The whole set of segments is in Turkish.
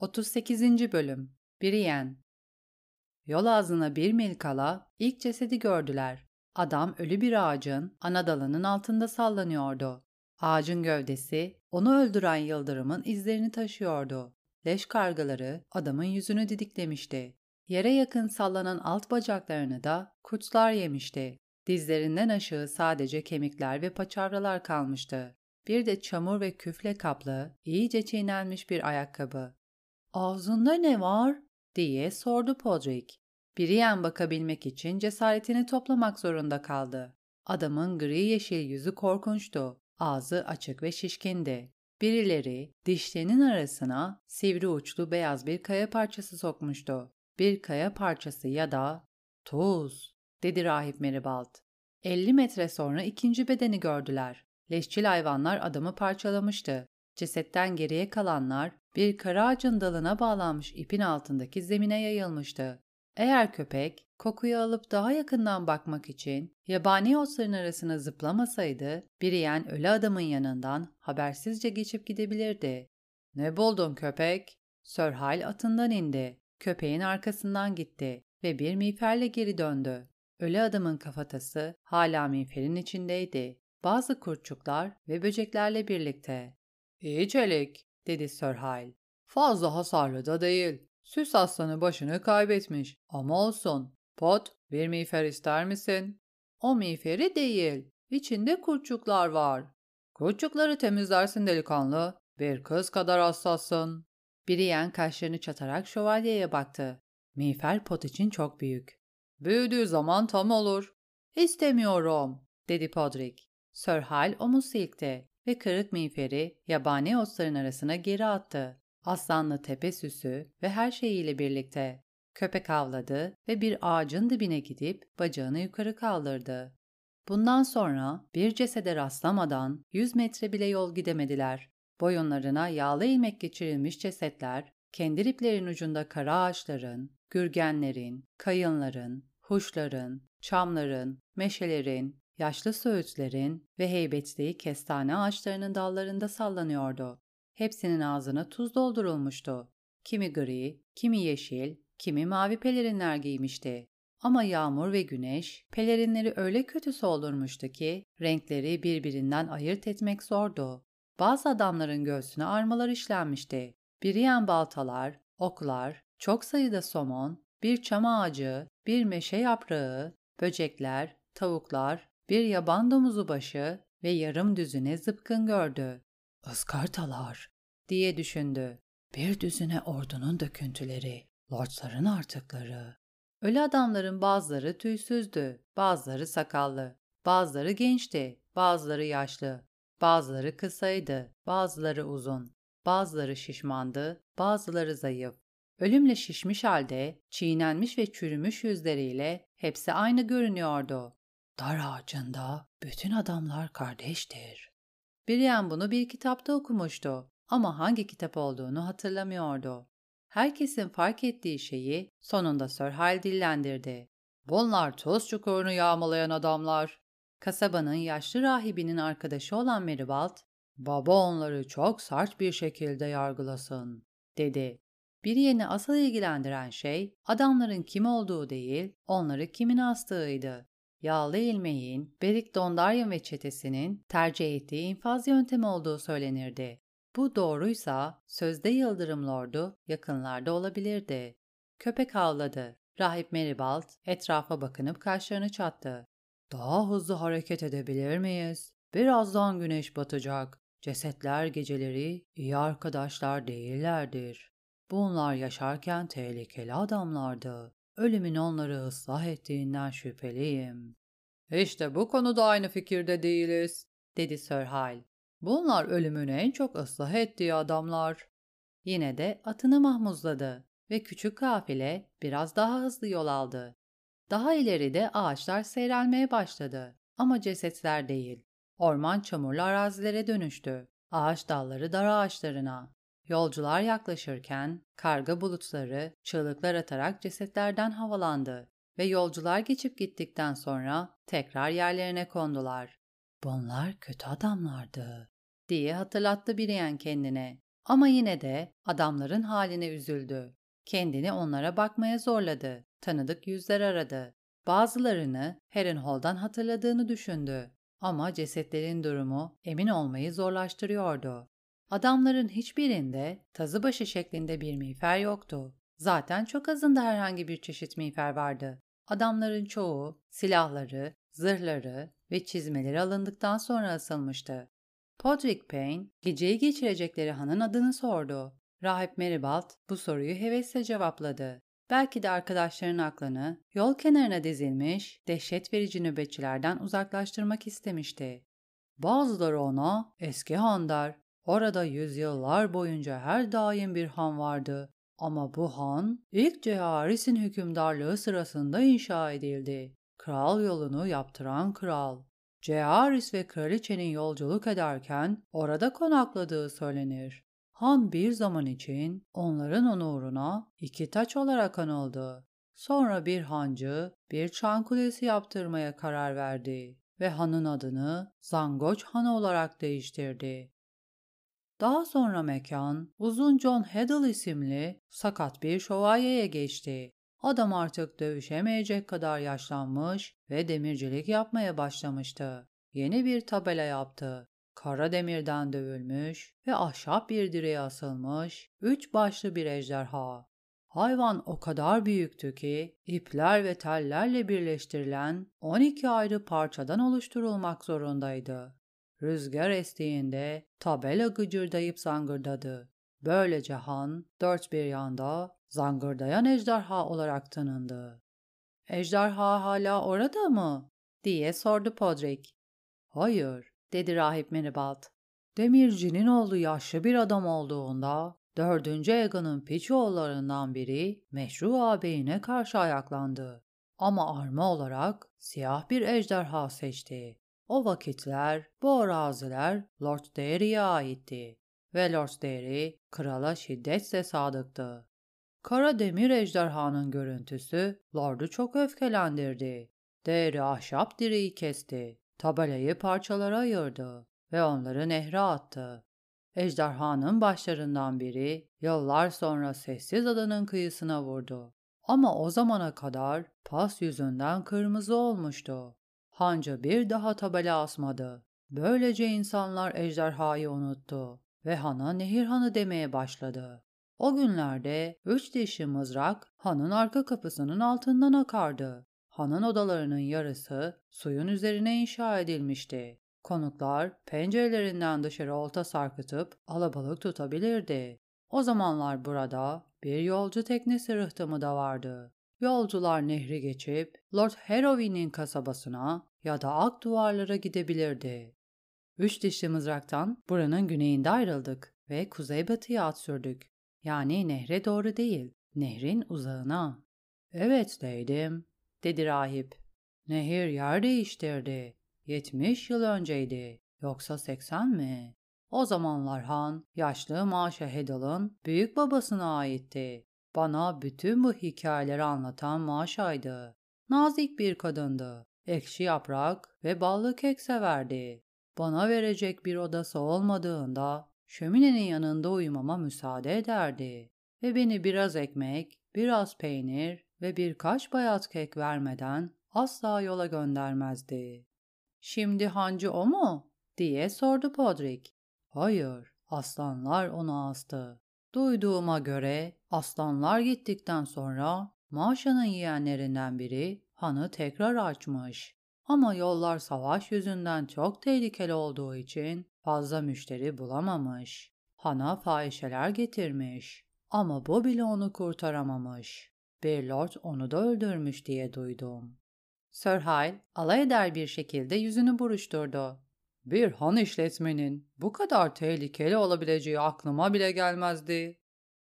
38. Bölüm Biriyen Yol ağzına bir mil kala ilk cesedi gördüler. Adam ölü bir ağacın ana dalının altında sallanıyordu. Ağacın gövdesi onu öldüren yıldırımın izlerini taşıyordu. Leş kargaları adamın yüzünü didiklemişti. Yere yakın sallanan alt bacaklarını da kurtlar yemişti. Dizlerinden aşağı sadece kemikler ve paçavralar kalmıştı. Bir de çamur ve küfle kaplı, iyice çiğnenmiş bir ayakkabı. ''Ağzında ne var?'' diye sordu Podrick. Biriyen bakabilmek için cesaretini toplamak zorunda kaldı. Adamın gri yeşil yüzü korkunçtu. Ağzı açık ve şişkindi. Birileri dişlerinin arasına sivri uçlu beyaz bir kaya parçası sokmuştu. Bir kaya parçası ya da tuz, dedi rahip Meribald. 50 metre sonra ikinci bedeni gördüler. Leşçil hayvanlar adamı parçalamıştı. Cesetten geriye kalanlar bir kara ağacın dalına bağlanmış ipin altındaki zemine yayılmıştı. Eğer köpek kokuyu alıp daha yakından bakmak için yabani otların arasına zıplamasaydı, biriyen ölü adamın yanından habersizce geçip gidebilirdi. ''Ne buldun köpek?'' Sir Hal atından indi. Köpeğin arkasından gitti ve bir miğferle geri döndü. Ölü adamın kafatası hala miğferin içindeydi. Bazı kurtçuklar ve böceklerle birlikte. ''İyi çelik'' dedi Sir Hal. ''Fazla hasarlı da değil. Süs aslanı başını kaybetmiş ama olsun. Pot, bir miğfer ister misin? O miğferi değil. İçinde kurtçuklar var. Kurtçukları temizlersin delikanlı. Bir kız kadar hassassın. Biriyen kaşlarını çatarak şövalyeye baktı. Miğfer pot için çok büyük. Büyüdüğü zaman tam olur. İstemiyorum, dedi Podrick. Sir Hal omuz silkti ve kırık miğferi yabani otların arasına geri attı. Aslanlı tepe süsü ve her şeyiyle birlikte. Köpek avladı ve bir ağacın dibine gidip bacağını yukarı kaldırdı. Bundan sonra bir cesede rastlamadan 100 metre bile yol gidemediler. Boyunlarına yağlı ilmek geçirilmiş cesetler, kendi iplerin ucunda kara ağaçların, gürgenlerin, kayınların, huşların, çamların, meşelerin, yaşlı söğütlerin ve heybetliği kestane ağaçlarının dallarında sallanıyordu. Hepsinin ağzına tuz doldurulmuştu. Kimi gri, kimi yeşil, kimi mavi pelerinler giymişti. Ama yağmur ve güneş pelerinleri öyle kötü soldurmuştu ki renkleri birbirinden ayırt etmek zordu. Bazı adamların göğsüne armalar işlenmişti. Biriyen baltalar, oklar, çok sayıda somon, bir çam ağacı, bir meşe yaprağı, böcekler, tavuklar, bir yaban domuzu başı ve yarım düzüne zıpkın gördü. Iskartalar diye düşündü. Bir düzüne ordunun döküntüleri, lordların artıkları. Ölü adamların bazıları tüysüzdü, bazıları sakallı, bazıları gençti, bazıları yaşlı, bazıları kısaydı, bazıları uzun, bazıları şişmandı, bazıları zayıf. Ölümle şişmiş halde, çiğnenmiş ve çürümüş yüzleriyle hepsi aynı görünüyordu. Dar ağacında bütün adamlar kardeştir. Brian bunu bir kitapta okumuştu ama hangi kitap olduğunu hatırlamıyordu. Herkesin fark ettiği şeyi sonunda Sir Hal dillendirdi. Bunlar toz çukurunu yağmalayan adamlar. Kasabanın yaşlı rahibinin arkadaşı olan Meribald, baba onları çok sert bir şekilde yargılasın, dedi. Bir yeni asıl ilgilendiren şey adamların kim olduğu değil, onları kimin astığıydı. Yağlı ilmeğin Berik Dondarrion ve çetesinin tercih ettiği infaz yöntemi olduğu söylenirdi. Bu doğruysa sözde Yıldırım Lordu yakınlarda olabilirdi. Köpek havladı. Rahip Meribald etrafa bakınıp kaşlarını çattı. Daha hızlı hareket edebilir miyiz? Birazdan güneş batacak. Cesetler geceleri iyi arkadaşlar değillerdir. Bunlar yaşarken tehlikeli adamlardı. Ölümün onları ıslah ettiğinden şüpheliyim. İşte bu konuda aynı fikirde değiliz, dedi Sir Hal. Bunlar ölümünü en çok ıslah ettiği adamlar. Yine de atını mahmuzladı ve küçük kafile biraz daha hızlı yol aldı. Daha ileride ağaçlar seyrelmeye başladı ama cesetler değil. Orman çamurlu arazilere dönüştü. Ağaç dalları dar ağaçlarına. Yolcular yaklaşırken karga bulutları çığlıklar atarak cesetlerden havalandı ve yolcular geçip gittikten sonra tekrar yerlerine kondular. Bunlar kötü adamlardı diye hatırlattı Biriyen kendine. Ama yine de adamların haline üzüldü. Kendini onlara bakmaya zorladı. Tanıdık yüzler aradı. Bazılarını Harrenhal'dan hatırladığını düşündü. Ama cesetlerin durumu emin olmayı zorlaştırıyordu. Adamların hiçbirinde tazıbaşı şeklinde bir miğfer yoktu. Zaten çok azında herhangi bir çeşit miğfer vardı. Adamların çoğu silahları, zırhları ve çizmeleri alındıktan sonra asılmıştı. Podrick Payne, geceyi geçirecekleri hanın adını sordu. Rahip Meribald bu soruyu hevesle cevapladı. Belki de arkadaşlarının aklını yol kenarına dizilmiş, dehşet verici nöbetçilerden uzaklaştırmak istemişti. Bazıları ona eski han der. Orada yüzyıllar boyunca her daim bir han vardı. Ama bu han ilk Ceharis'in hükümdarlığı sırasında inşa edildi. Kral yolunu yaptıran kral. Ceharis ve kraliçenin yolculuk ederken orada konakladığı söylenir. Han bir zaman için onların onuruna iki taç olarak anıldı. Sonra bir hancı bir çan kulesi yaptırmaya karar verdi ve hanın adını Zangoç Han olarak değiştirdi. Daha sonra mekan uzun John Heddle isimli sakat bir şövalyeye geçti. Adam artık dövüşemeyecek kadar yaşlanmış ve demircilik yapmaya başlamıştı. Yeni bir tabela yaptı. Kara demirden dövülmüş ve ahşap bir direğe asılmış üç başlı bir ejderha. Hayvan o kadar büyüktü ki ipler ve tellerle birleştirilen 12 ayrı parçadan oluşturulmak zorundaydı. Rüzgar estiğinde tabela gıcırdayıp zangırdadı. Böylece han dört bir yanda zangırdayan ejderha olarak tanındı. Ejderha hala orada mı? diye sordu Podrick. Hayır, dedi rahip Meribald. Demircinin oğlu yaşlı bir adam olduğunda dördüncü Egan'ın Piçoğullarından biri meşru ağabeyine karşı ayaklandı. Ama arma olarak siyah bir ejderha seçti. O vakitler bu araziler Lord Derry'e aitti ve Lord Derry krala şiddetle sadıktı. Kara demir ejderhanın görüntüsü Lord'u çok öfkelendirdi. Derry ahşap direği kesti, tabelayı parçalara ayırdı ve onları nehre attı. Ejderhanın başlarından biri yıllar sonra sessiz adanın kıyısına vurdu. Ama o zamana kadar pas yüzünden kırmızı olmuştu. Hanca bir daha tabela asmadı. Böylece insanlar ejderhayı unuttu ve hana nehir hanı demeye başladı. O günlerde üç dişli mızrak hanın arka kapısının altından akardı. Hanın odalarının yarısı suyun üzerine inşa edilmişti. Konuklar pencerelerinden dışarı olta sarkıtıp alabalık tutabilirdi. O zamanlar burada bir yolcu teknesi rıhtımı da vardı. Yolcular nehri geçip Lord Harrowby'nin kasabasına ya da ak duvarlara gidebilirdi. Üç dişli mızraktan buranın güneyinde ayrıldık ve kuzeybatıya at sürdük. Yani nehre doğru değil, nehrin uzağına. Evet deydim, dedi rahip. Nehir yer değiştirdi. Yetmiş yıl önceydi. Yoksa seksen mi? O zamanlar Han, yaşlı Maşa Hedal'ın büyük babasına aitti. Bana bütün bu hikayeleri anlatan Maşa'ydı. Nazik bir kadındı. Ekşi yaprak ve ballı kek severdi. Bana verecek bir odası olmadığında şöminenin yanında uyumama müsaade ederdi ve beni biraz ekmek, biraz peynir ve birkaç bayat kek vermeden asla yola göndermezdi. Şimdi hancı o mu? diye sordu Podrick. Hayır, aslanlar onu astı. Duyduğuma göre aslanlar gittikten sonra Maşa'nın yeğenlerinden biri hanı tekrar açmış. Ama yollar savaş yüzünden çok tehlikeli olduğu için fazla müşteri bulamamış. Hana fahişeler getirmiş. Ama bu bile onu kurtaramamış. Bir lord onu da öldürmüş diye duydum. Sir Hyle alay eder bir şekilde yüzünü buruşturdu. Bir han işletmenin bu kadar tehlikeli olabileceği aklıma bile gelmezdi.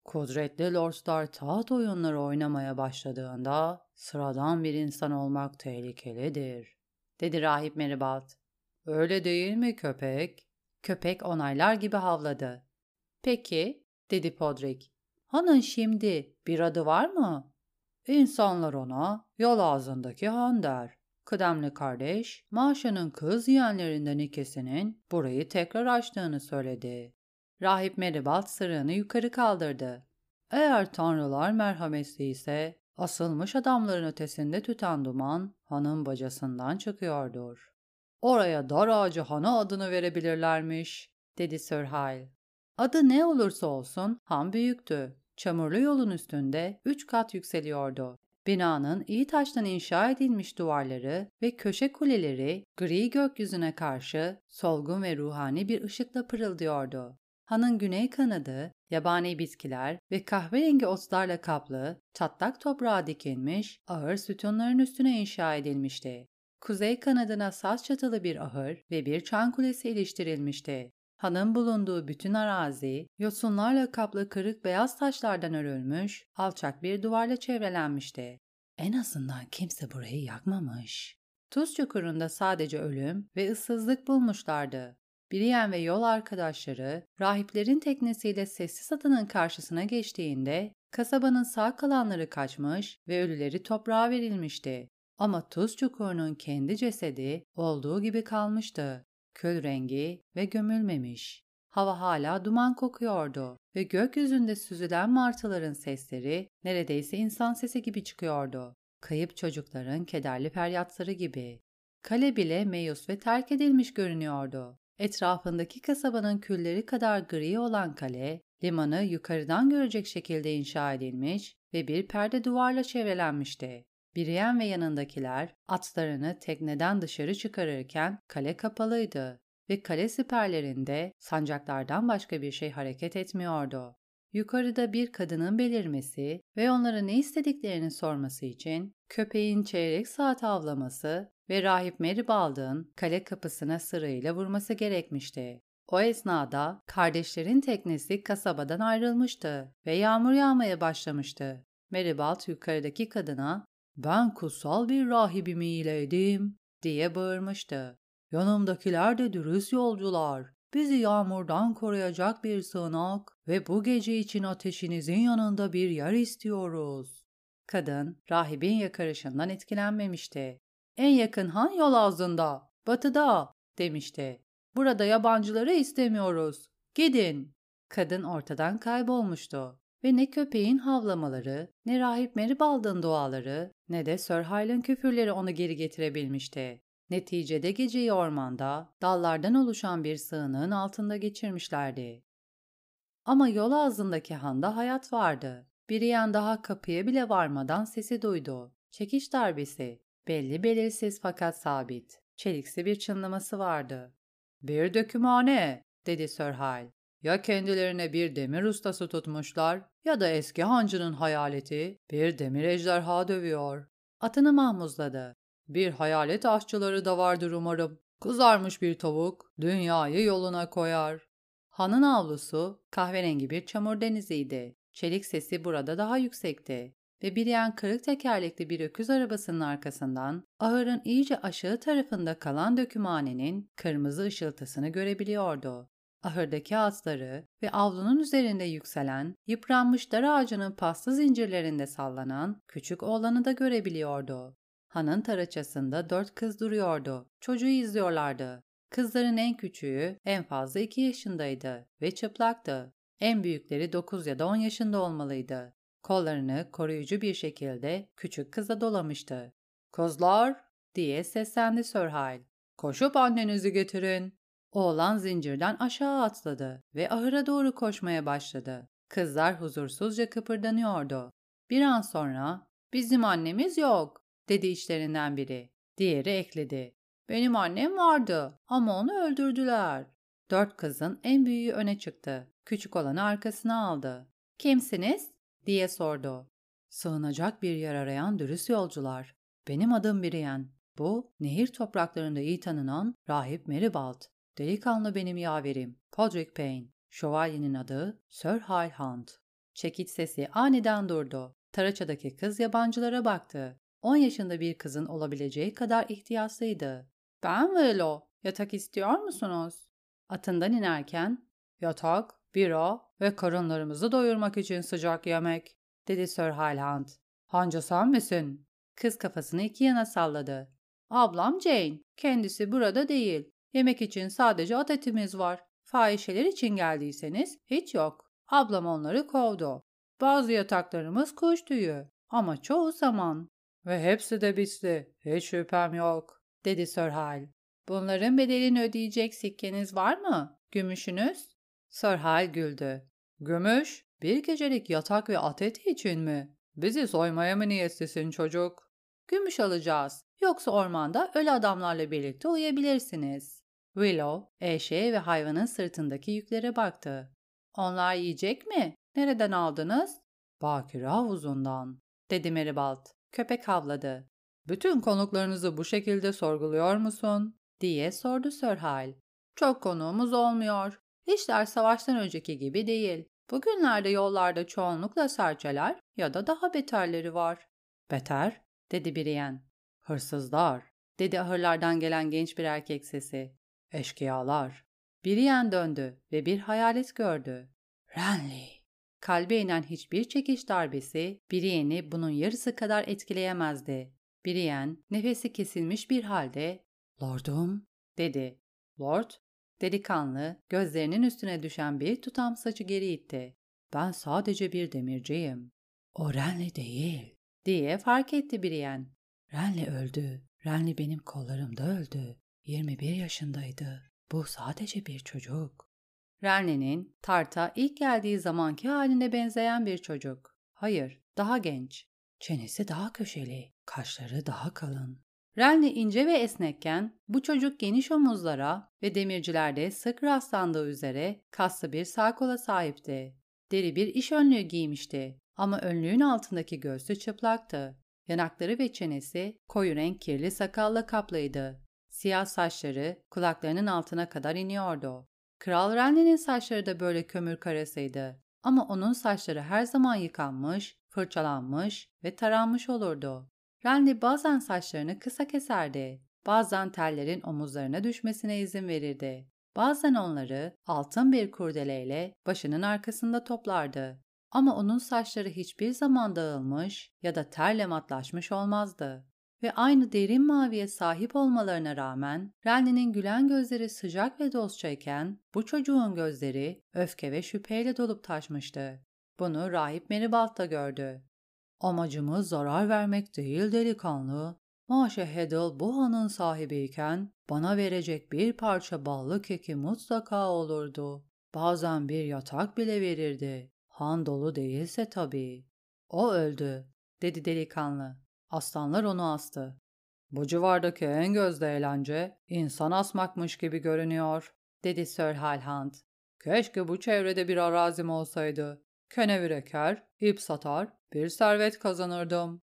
Kudretli lordlar taht oyunları oynamaya başladığında sıradan bir insan olmak tehlikelidir, dedi rahip Meribald. Öyle değil mi köpek? Köpek onaylar gibi havladı. Peki, dedi Podrick. Hanın şimdi bir adı var mı? İnsanlar ona yol ağzındaki han der. Kıdemli kardeş, Maşa'nın kız yeğenlerinden ikisinin burayı tekrar açtığını söyledi. Rahip Meribald sırığını yukarı kaldırdı. Eğer tanrılar merhametli ise asılmış adamların ötesinde tüten duman hanın bacasından çıkıyordur. Oraya dar ağacı hana adını verebilirlermiş, dedi Sir Hyle. Adı ne olursa olsun han büyüktü. Çamurlu yolun üstünde üç kat yükseliyordu. Binanın iyi taştan inşa edilmiş duvarları ve köşe kuleleri gri gökyüzüne karşı solgun ve ruhani bir ışıkla pırıldıyordu. Hanın güney kanadı, yabani bitkiler ve kahverengi otlarla kaplı, çatlak toprağa dikilmiş, ahır sütunların üstüne inşa edilmişti. Kuzey kanadına saz çatılı bir ahır ve bir çan kulesi iliştirilmişti. Hanın bulunduğu bütün arazi, yosunlarla kaplı kırık beyaz taşlardan örülmüş, alçak bir duvarla çevrelenmişti. En azından kimse burayı yakmamış. Tuz çukurunda sadece ölüm ve ıssızlık bulmuşlardı. Brienne ve yol arkadaşları rahiplerin teknesiyle sessiz adanın karşısına geçtiğinde kasabanın sağ kalanları kaçmış ve ölüleri toprağa verilmişti. Ama tuz çukurunun kendi cesedi olduğu gibi kalmıştı. Kül rengi ve gömülmemiş. Hava hala duman kokuyordu ve gökyüzünde süzülen martıların sesleri neredeyse insan sesi gibi çıkıyordu. Kayıp çocukların kederli feryatları gibi. Kale bile meyus ve terk edilmiş görünüyordu. Etrafındaki kasabanın külleri kadar gri olan kale, limanı yukarıdan görecek şekilde inşa edilmiş ve bir perde duvarla çevrelenmişti. Biriyen ve yanındakiler atlarını tekneden dışarı çıkarırken kale kapalıydı ve kale siperlerinde sancaklardan başka bir şey hareket etmiyordu. Yukarıda bir kadının belirmesi ve onlara ne istediklerini sorması için köpeğin çeyrek saat avlaması ve rahip Meribald'ın kale kapısına sırayla vurması gerekmişti. O esnada kardeşlerin teknesi kasabadan ayrılmıştı ve yağmur yağmaya başlamıştı. Meribald yukarıdaki kadına ben kutsal bir rahibimi iyileydim diye bağırmıştı. Yanımdakiler de dürüst yolcular. Bizi yağmurdan koruyacak bir sığınak ve bu gece için ateşinizin yanında bir yer istiyoruz. Kadın, rahibin yakarışından etkilenmemişti. En yakın han yol ağzında, batıda, demişti. Burada yabancıları istemiyoruz. Gidin. Kadın ortadan kaybolmuştu ve ne köpeğin havlamaları, ne rahip Meribald'ın duaları, ne de Sir Hylan küfürleri onu geri getirebilmişti. Neticede geceyi ormanda, dallardan oluşan bir sığınığın altında geçirmişlerdi. Ama yol ağzındaki handa hayat vardı. Biriyen daha kapıya bile varmadan sesi duydu. Çekiş darbesi. Belli belirsiz fakat sabit. Çeliksi bir çınlaması vardı. ''Bir dökümhane'' dedi Sir Hyle. Ya kendilerine bir demir ustası tutmuşlar ya da eski hancının hayaleti bir demir ejderha dövüyor. Atını mahmuzladı. Bir hayalet aşçıları da vardır umarım. Kızarmış bir tavuk dünyayı yoluna koyar. Hanın avlusu kahverengi bir çamur deniziydi. Çelik sesi burada daha yüksekti ve bir yan kırık tekerlekli bir öküz arabasının arkasından ahırın iyice aşağı tarafında kalan dökümhanenin kırmızı ışıltısını görebiliyordu ahırdaki atları ve avlunun üzerinde yükselen, yıpranmış dar ağacının paslı zincirlerinde sallanan küçük oğlanı da görebiliyordu. Hanın taraçasında dört kız duruyordu. Çocuğu izliyorlardı. Kızların en küçüğü en fazla iki yaşındaydı ve çıplaktı. En büyükleri dokuz ya da on yaşında olmalıydı. Kollarını koruyucu bir şekilde küçük kıza dolamıştı. ''Kızlar!'' diye seslendi Sir Hyle. ''Koşup annenizi getirin.'' Oğlan zincirden aşağı atladı ve ahıra doğru koşmaya başladı. Kızlar huzursuzca kıpırdanıyordu. Bir an sonra "Bizim annemiz yok." dedi içlerinden biri. Diğeri ekledi. "Benim annem vardı ama onu öldürdüler." Dört kızın en büyüğü öne çıktı. Küçük olanı arkasına aldı. "Kimsiniz?" Diye sordu. Sığınacak bir yer arayan dürüst yolcular. Benim adım Biriyen. Bu, nehir topraklarında iyi tanınan Rahip Meribald. Delikanlı benim yaverim, Podrick Payne. Şövalyenin adı Sir High Hunt. Çekiç sesi aniden durdu. Taraçadaki kız yabancılara baktı. 10 yaşında bir kızın olabileceği kadar ihtiyaslıydı. Ben Velo, yatak istiyor musunuz? Atından inerken, yatak, bira ve karınlarımızı doyurmak için sıcak yemek, dedi Sir Highland. Hanca sen misin? Kız kafasını iki yana salladı. Ablam Jane, kendisi burada değil. Yemek için sadece at etimiz var. Fahişeler için geldiyseniz hiç yok. Ablam onları kovdu. Bazı yataklarımız kuş tüyü ama çoğu zaman. Ve hepsi de bitti. Hiç şüphem yok, dedi Sir Hal. Bunların bedelini ödeyecek sikkeniz var mı? Gümüşünüz? Sir Hal güldü. Gümüş? Bir gecelik yatak ve at eti için mi? Bizi soymaya mı niyetlisin çocuk? Gümüş alacağız. Yoksa ormanda ölü adamlarla birlikte uyuyabilirsiniz. Willow, eşeğe ve hayvanın sırtındaki yüklere baktı. Onlar yiyecek mi? Nereden aldınız? Bakire havuzundan, dedi Meribald. Köpek havladı. Bütün konuklarınızı bu şekilde sorguluyor musun? diye sordu Sir Hal. Çok konuğumuz olmuyor. İşler savaştan önceki gibi değil. Bugünlerde yollarda çoğunlukla serçeler ya da daha beterleri var. Beter, dedi Brienne. Hırsızlar, dedi ahırlardan gelen genç bir erkek sesi. Eşkıyalar. Brienne döndü ve bir hayalet gördü. Renly. Kalbe inen hiçbir çekiş darbesi Brienne'i bunun yarısı kadar etkileyemezdi. Brienne nefesi kesilmiş bir halde ''Lordum'' dedi. Lord, delikanlı gözlerinin üstüne düşen bir tutam saçı geri itti. ''Ben sadece bir demirciyim.'' ''O Renly değil.'' diye fark etti Brienne. Renly öldü. Renly benim kollarımda öldü. 21 yaşındaydı. Bu sadece bir çocuk. Renly'nin Tart'a ilk geldiği zamanki haline benzeyen bir çocuk. Hayır, daha genç. Çenesi daha köşeli, kaşları daha kalın. Renly ince ve esnekken bu çocuk geniş omuzlara ve demircilerde sık rastlandığı üzere kaslı bir sağ kola sahipti. Deri bir iş önlüğü giymişti ama önlüğün altındaki göğsü çıplaktı. Yanakları ve çenesi koyu renk kirli sakalla kaplıydı. Siyah saçları kulaklarının altına kadar iniyordu. Kral Renly'nin saçları da böyle kömür karasıydı. Ama onun saçları her zaman yıkanmış, fırçalanmış ve taranmış olurdu. Renly bazen saçlarını kısa keserdi. Bazen tellerin omuzlarına düşmesine izin verirdi. Bazen onları altın bir kurdeleyle başının arkasında toplardı. Ama onun saçları hiçbir zaman dağılmış ya da terle matlaşmış olmazdı. Ve aynı derin maviye sahip olmalarına rağmen Renly'nin gülen gözleri sıcak ve dostçayken bu çocuğun gözleri öfke ve şüpheyle dolup taşmıştı. Bunu rahip Meribald da gördü. Amacımız zarar vermek değil delikanlı. Maşe Hedel bu hanın sahibiyken bana verecek bir parça ballı keki mutlaka olurdu. Bazen bir yatak bile verirdi. Han dolu değilse tabii. O öldü, dedi delikanlı. Aslanlar onu astı. Bu civardaki en gözde eğlence insan asmakmış gibi görünüyor, dedi Sir Halhand. Keşke bu çevrede bir arazim olsaydı. Kenevir eker, ip satar, bir servet kazanırdım.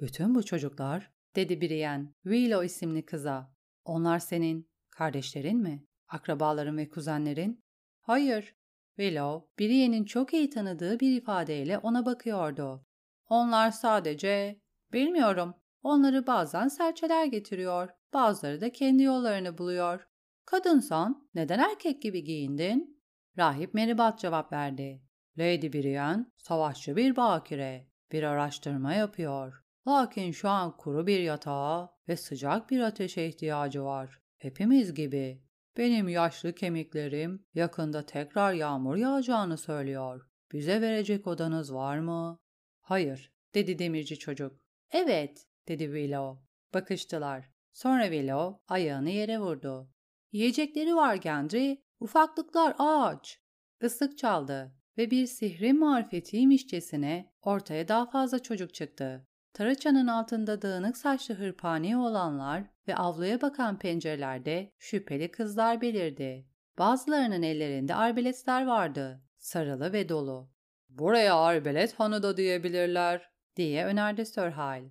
Bütün bu çocuklar, dedi Brienne, Willow isimli kıza. Onlar senin kardeşlerin mi? Akrabaların ve kuzenlerin? Hayır. Willow, Brienne'in çok iyi tanıdığı bir ifadeyle ona bakıyordu. Onlar sadece Bilmiyorum. Onları bazen serçeler getiriyor, bazıları da kendi yollarını buluyor. Kadınsan neden erkek gibi giyindin? Rahip Meribat cevap verdi. Lady Brienne savaşçı bir bakire. Bir araştırma yapıyor. Lakin şu an kuru bir yatağa ve sıcak bir ateşe ihtiyacı var. Hepimiz gibi. Benim yaşlı kemiklerim yakında tekrar yağmur yağacağını söylüyor. Bize verecek odanız var mı? Hayır, dedi demirci çocuk. Evet, dedi Willow. Bakıştılar. Sonra Willow ayağını yere vurdu. Yiyecekleri var Gendry, ufaklıklar ağaç. Islık çaldı ve bir sihri marifetiymişçesine ortaya daha fazla çocuk çıktı. Taraçanın altında dağınık saçlı hırpani olanlar ve avluya bakan pencerelerde şüpheli kızlar belirdi. Bazılarının ellerinde arbeletler vardı, sarılı ve dolu. Buraya arbelet hanı da diyebilirler, diye önerdi Sir Hal.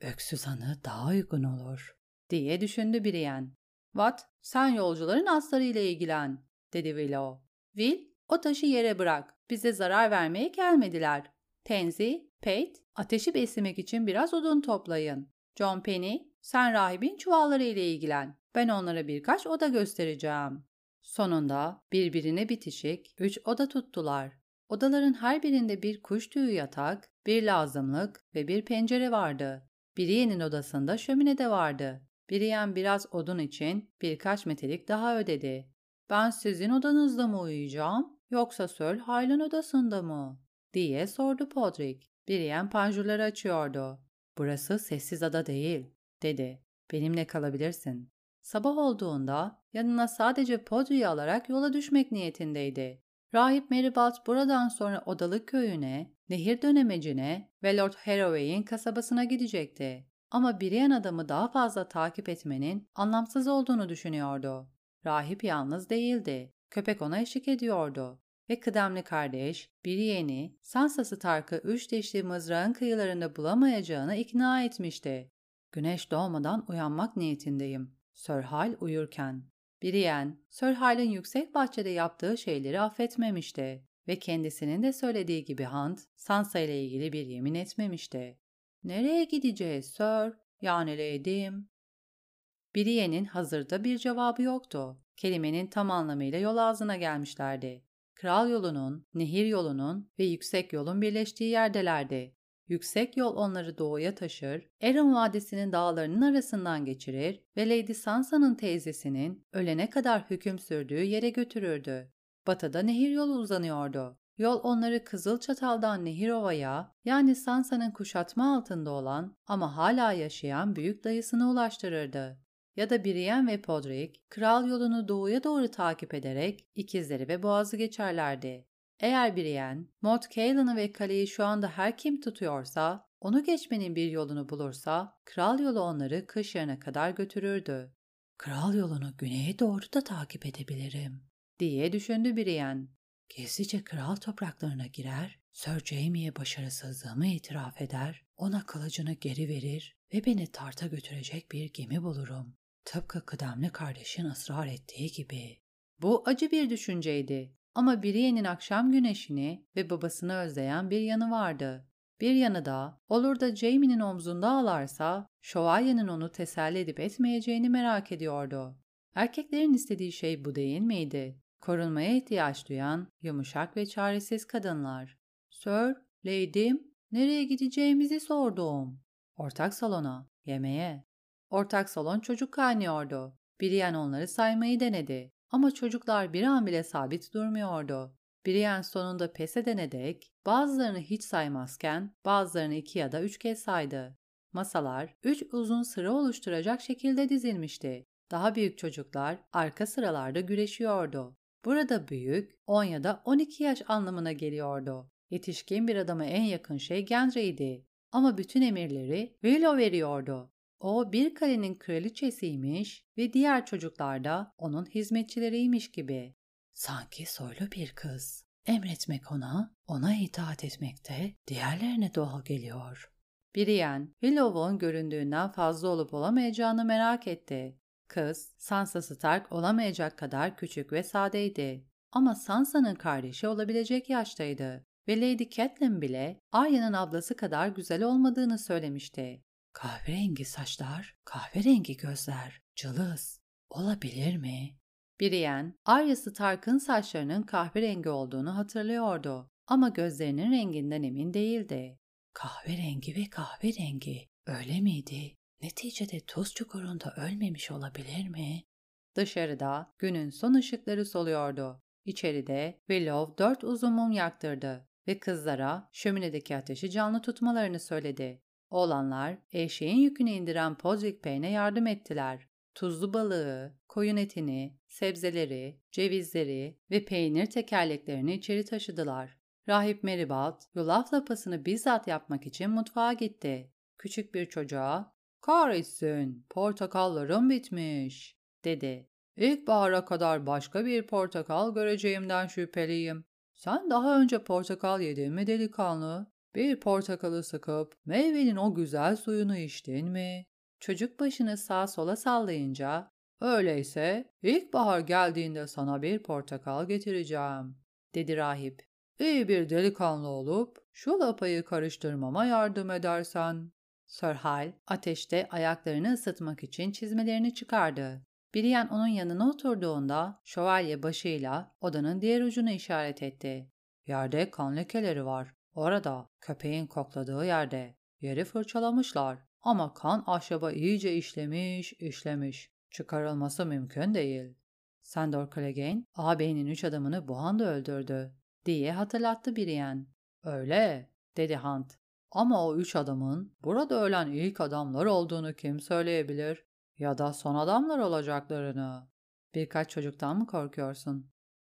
Öksüz hanı daha uygun olur, diye düşündü Brienne. Watt, sen yolcuların aslarıyla ilgilen, dedi Willow. Will, o taşı yere bırak, bize zarar vermeye gelmediler. Tenzi, Pate, ateşi beslemek için biraz odun toplayın. John Penny, sen rahibin çuvalları ile ilgilen. Ben onlara birkaç oda göstereceğim. Sonunda birbirine bitişik üç oda tuttular. Odaların her birinde bir kuş tüyü yatak, bir lazımlık ve bir pencere vardı. Biriye'nin odasında şömine de vardı. Biriyen biraz odun için birkaç metelik daha ödedi. ben sizin odanızda mı uyuyacağım yoksa Söl Haylan odasında mı? diye sordu Podrick. Biriyen panjurları açıyordu. Burası sessiz ada değil, dedi. Benimle kalabilirsin. Sabah olduğunda yanına sadece Podrick'i alarak yola düşmek niyetindeydi. Rahip Meribald buradan sonra Odalık köyüne, nehir dönemecine ve Lord Harroway'in kasabasına gidecekti. Ama Brienne adamı daha fazla takip etmenin anlamsız olduğunu düşünüyordu. Rahip yalnız değildi. Köpek ona eşlik ediyordu. Ve kıdemli kardeş, Brienne'i Sansa Stark'ı üç dişli mızrağın kıyılarında bulamayacağını ikna etmişti. Güneş doğmadan uyanmak niyetindeyim. Sir Hal uyurken. Brienne, Sir Hal'in yüksek bahçede yaptığı şeyleri affetmemişti ve kendisinin de söylediği gibi Hunt, Sansa ile ilgili bir yemin etmemişti. Nereye gideceğiz Sir? Yani Lady'm. Brienne'in hazırda bir cevabı yoktu. Kelimenin tam anlamıyla yol ağzına gelmişlerdi. Kral yolunun, nehir yolunun ve yüksek yolun birleştiği yerdelerdi. Yüksek yol onları doğuya taşır, Erin Vadisi'nin dağlarının arasından geçirir ve Lady Sansa'nın teyzesinin ölene kadar hüküm sürdüğü yere götürürdü. Batıda nehir yolu uzanıyordu. Yol onları Kızıl Çatal'dan Nehirova'ya yani Sansa'nın kuşatma altında olan ama hala yaşayan büyük dayısına ulaştırırdı. Ya da Brienne ve Podrick, kral yolunu doğuya doğru takip ederek ikizleri ve boğazı geçerlerdi. Eğer Brienne, Mort Cailan'ı ve kaleyi şu anda her kim tutuyorsa, onu geçmenin bir yolunu bulursa, kral yolu onları kış yarına kadar götürürdü. Kral yolunu güneye doğru da takip edebilirim, diye düşündü Brienne. Gizlice kral topraklarına girer, Sir Jamie'ye başarısızlığımı itiraf eder, ona kılıcını geri verir ve beni tarta götürecek bir gemi bulurum. Tıpkı kıdemli kardeşin ısrar ettiği gibi. Bu acı bir düşünceydi ama Brienne'in akşam güneşini ve babasını özleyen bir yanı vardı. Bir yanı da olur da Jamie'nin omzunda ağlarsa şövalyenin onu teselli edip etmeyeceğini merak ediyordu. Erkeklerin istediği şey bu değil miydi? Korunmaya ihtiyaç duyan, yumuşak ve çaresiz kadınlar. Sir, Lady'm, nereye gideceğimizi sordum. Ortak salona, yemeğe. Ortak salon çocuk kaynıyordu. Brienne onları saymayı denedi. Ama çocuklar bir an bile sabit durmuyordu. Brienne sonunda pes edene bazılarını hiç saymazken bazılarını iki ya da üç kez saydı. Masalar üç uzun sıra oluşturacak şekilde dizilmişti. Daha büyük çocuklar arka sıralarda güreşiyordu. Burada büyük 10 ya da 12 yaş anlamına geliyordu. Yetişkin bir adama en yakın şey Gendry'di. Ama bütün emirleri Willow veriyordu. O bir kalenin kraliçesiymiş ve diğer çocuklar da onun hizmetçileriymiş gibi. Sanki soylu bir kız. Emretmek ona, ona itaat etmek de diğerlerine doğal geliyor. Brienne, Willow'un göründüğünden fazla olup olamayacağını merak etti. Kız, Sansa Stark olamayacak kadar küçük ve sadeydi. Ama Sansa'nın kardeşi olabilecek yaştaydı ve Lady Catelyn bile Arya'nın ablası kadar güzel olmadığını söylemişti. Kahverengi saçlar, kahverengi gözler, cılız. Olabilir mi? Brienne, Arya Stark'ın saçlarının kahverengi olduğunu hatırlıyordu ama gözlerinin renginden emin değildi. Kahverengi ve kahverengi, öyle miydi? Neticede tuz çukurunda ölmemiş olabilir mi? Dışarıda günün son ışıkları soluyordu. İçeride Willow dört uzun mum yaktırdı ve kızlara şöminedeki ateşi canlı tutmalarını söyledi. Oğlanlar eşeğin yükünü indiren Podrick Bey'ine yardım ettiler. Tuzlu balığı, koyun etini, sebzeleri, cevizleri ve peynir tekerleklerini içeri taşıdılar. Rahip Meribald, yulaf lapasını bizzat yapmak için mutfağa gitti. Küçük bir çocuğa, ''Kahretsin, portakallarım bitmiş.'' dedi. ''İlkbahara kadar başka bir portakal göreceğimden şüpheliyim. Sen daha önce portakal yedin mi delikanlı?'' Bir portakalı sıkıp meyvenin o güzel suyunu içtin mi? Çocuk başını sağa sola sallayınca öyleyse ilkbahar geldiğinde sana bir portakal getireceğim dedi rahip. İyi bir delikanlı olup şu lapayı karıştırmama yardım edersen. Sir Hal ateşte ayaklarını ısıtmak için çizmelerini çıkardı. Brienne onun yanına oturduğunda şövalye başıyla odanın diğer ucunu işaret etti. Yerde kan lekeleri var. Orada köpeğin kokladığı yerde yeri fırçalamışlar ama kan ahşaba iyice işlemiş işlemiş. Çıkarılması mümkün değil. Sandor Clegane, ağabeyinin üç adamını bu anda öldürdü, diye hatırlattı Brienne. Öyle, dedi Hunt. Ama o üç adamın burada ölen ilk adamlar olduğunu kim söyleyebilir? Ya da son adamlar olacaklarını? Birkaç çocuktan mı korkuyorsun?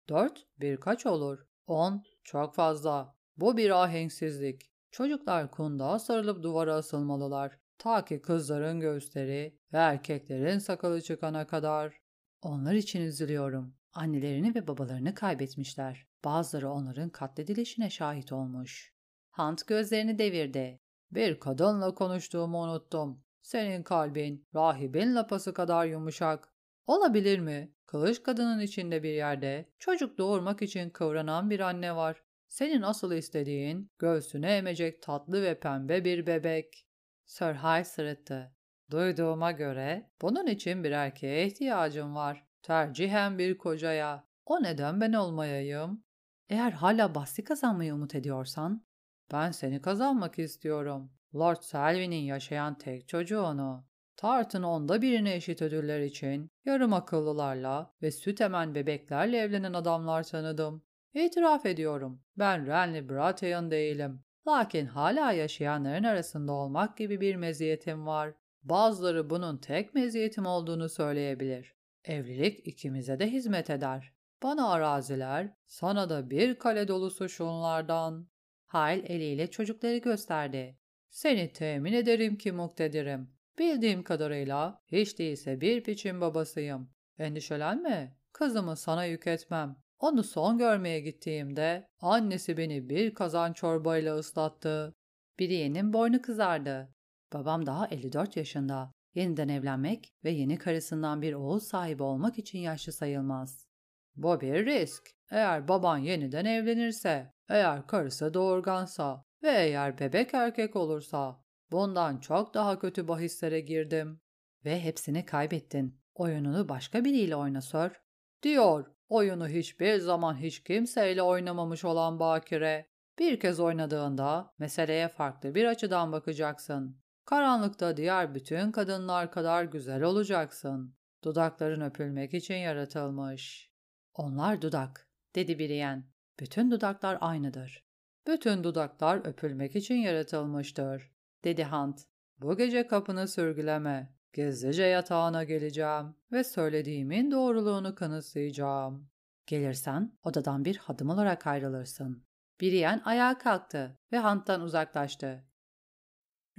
Dört, birkaç olur. On, çok fazla. Bu bir ahenksizlik. Çocuklar kundağa sarılıp duvara asılmalılar. Ta ki kızların göğüsleri ve erkeklerin sakalı çıkana kadar. Onlar için üzülüyorum. Annelerini ve babalarını kaybetmişler. Bazıları onların katledilişine şahit olmuş. Hunt gözlerini devirdi. Bir kadınla konuştuğumu unuttum. Senin kalbin rahibin lapası kadar yumuşak. Olabilir mi? Kılıç kadının içinde bir yerde çocuk doğurmak için kıvranan bir anne var. Senin asıl istediğin göğsüne emecek tatlı ve pembe bir bebek. Sir High sırıttı. Duyduğuma göre bunun için bir erkeğe ihtiyacım var. Tercihen bir kocaya. O neden ben olmayayım? Eğer hala bahsi kazanmayı umut ediyorsan, ben seni kazanmak istiyorum. Lord Selwyn'in yaşayan tek çocuğu onu. Tartın onda birine eşit ödüller için yarım akıllılarla ve süt emen bebeklerle evlenen adamlar tanıdım. İtiraf ediyorum, ben Renly Baratheon değilim. Lakin hala yaşayanların arasında olmak gibi bir meziyetim var. Bazıları bunun tek meziyetim olduğunu söyleyebilir. Evlilik ikimize de hizmet eder. Bana araziler, sana da bir kale dolusu şunlardan. Hayl eliyle çocukları gösterdi. Seni temin ederim ki muktedirim. Bildiğim kadarıyla hiç değilse bir piçin babasıyım. Endişelenme, kızımı sana yük etmem. Onu son görmeye gittiğimde annesi beni bir kazan çorbayla ıslattı. Biriye'nin boynu kızardı. Babam daha 54 yaşında. Yeniden evlenmek ve yeni karısından bir oğul sahibi olmak için yaşlı sayılmaz. Bu bir risk. Eğer baban yeniden evlenirse, eğer karısı doğurgansa ve eğer bebek erkek olursa, bundan çok daha kötü bahislere girdim. Ve hepsini kaybettin. Oyununu başka biriyle oyna Sir. Diyor, oyunu hiçbir zaman hiç kimseyle oynamamış olan Bakire. Bir kez oynadığında meseleye farklı bir açıdan bakacaksın. Karanlıkta diğer bütün kadınlar kadar güzel olacaksın. Dudakların öpülmek için yaratılmış. Onlar dudak, dedi Brienne. Bütün dudaklar aynıdır. Bütün dudaklar öpülmek için yaratılmıştır, dedi Hunt. Bu gece kapını sürgüleme. Gizlice yatağına geleceğim ve söylediğimin doğruluğunu kanıtlayacağım. Gelirsen odadan bir hadım olarak ayrılırsın. Brienne ayağa kalktı ve Hunt'tan uzaklaştı.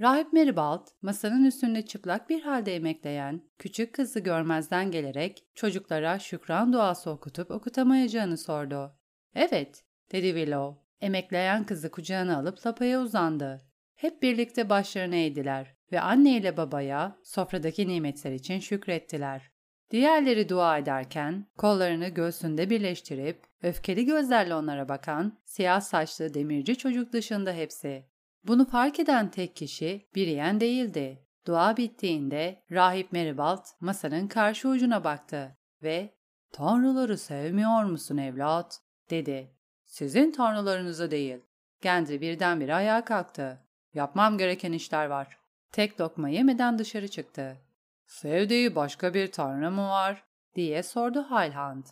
Rahip Meribald, masanın üstünde çıplak bir halde emekleyen küçük kızı görmezden gelerek çocuklara şükran duası okutup okutamayacağını sordu. Evet, dedi Willow. Emekleyen kızı kucağına alıp lapaya uzandı. Hep birlikte başlarını eğdiler ve anne ile babaya sofradaki nimetler için şükrettiler. Diğerleri dua ederken kollarını göğsünde birleştirip öfkeli gözlerle onlara bakan siyah saçlı demirci çocuk dışında hepsi bunu fark eden tek kişi Brienne değildi. Dua bittiğinde rahip Meribald masanın karşı ucuna baktı ve ''Tanrıları sevmiyor musun evlat?'' dedi. ''Sizin tanrılarınızı değil.'' Gendry birdenbire ayağa kalktı. ''Yapmam gereken işler var.'' Tek lokma yemeden dışarı çıktı. ''Sevdiği başka bir tanrı mı var?'' diye sordu Highland.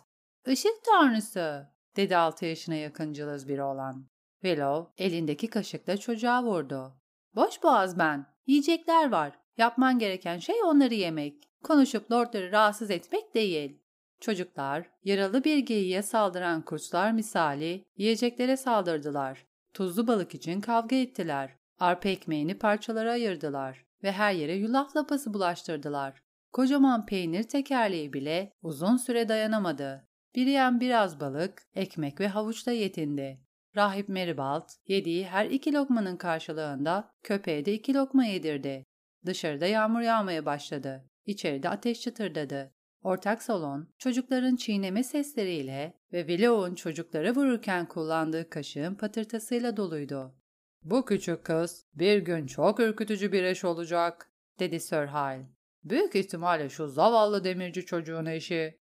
''Işık tanrısı.'' dedi altı yaşına yakın cılız bir oğlan. Willow elindeki kaşıkla çocuğa vurdu. Boş boğaz ben. Yiyecekler var. Yapman gereken şey onları yemek. Konuşup lordları rahatsız etmek değil. Çocuklar, yaralı bir geyiğe saldıran kurtlar misali yiyeceklere saldırdılar. Tuzlu balık için kavga ettiler. Arpa ekmeğini parçalara ayırdılar ve her yere yulaf lapası bulaştırdılar. Kocaman peynir tekerleği bile uzun süre dayanamadı. Biriyen biraz balık, ekmek ve havuçla yetindi. Rahip Meribald yediği her iki lokmanın karşılığında köpeğe de iki lokma yedirdi. Dışarıda yağmur yağmaya başladı. İçeride ateş çıtırdadı. Ortak salon çocukların çiğneme sesleriyle ve Willow'un çocuklara vururken kullandığı kaşığın patırtasıyla doluydu. ''Bu küçük kız bir gün çok ürkütücü bir eş olacak.'' dedi Sir Hyle. ''Büyük ihtimalle şu zavallı demirci çocuğun eşi.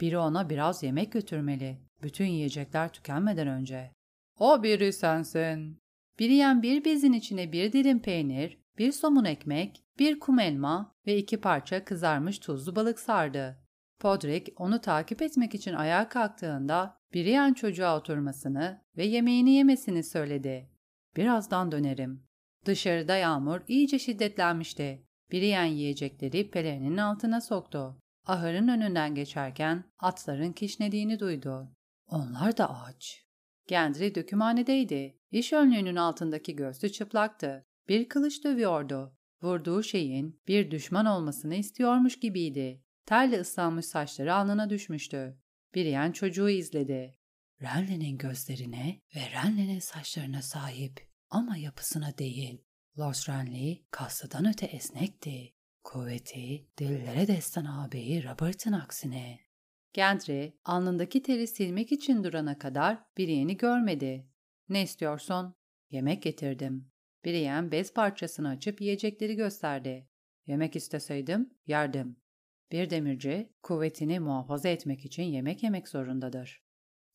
Biri ona biraz yemek götürmeli. Bütün yiyecekler tükenmeden önce.'' O biri sensin. Biriyen bir bezin içine bir dilim peynir, bir somun ekmek, bir kum elma ve iki parça kızarmış tuzlu balık sardı. Podrick onu takip etmek için ayağa kalktığında Brienne çocuğa oturmasını ve yemeğini yemesini söyledi. Birazdan dönerim. Dışarıda yağmur iyice şiddetlenmişti. Brienne yiyecekleri pelerinin altına soktu. Ahırın önünden geçerken atların kişnediğini duydu. Onlar da aç. Gendry dökümhanedeydi. İş önlüğünün altındaki göğsü çıplaktı. Bir kılıç dövüyordu. Vurduğu şeyin bir düşman olmasını istiyormuş gibiydi. Terle ıslanmış saçları alnına düşmüştü. Brienne çocuğu izledi. Renly'nin gözlerine ve Renly'nin saçlarına sahip ama yapısına değil. Lord Renly kaslıdan öte esnekti. Kuvveti dillere destan ağabeyi Robert'ın aksine. Gendry alnındaki teri silmek için durana kadar Brienne'i görmedi. Ne istiyorsun? Yemek getirdim. Brienne bez parçasını açıp yiyecekleri gösterdi. Yemek isteseydim yerdim. Bir demirci kuvvetini muhafaza etmek için yemek yemek zorundadır.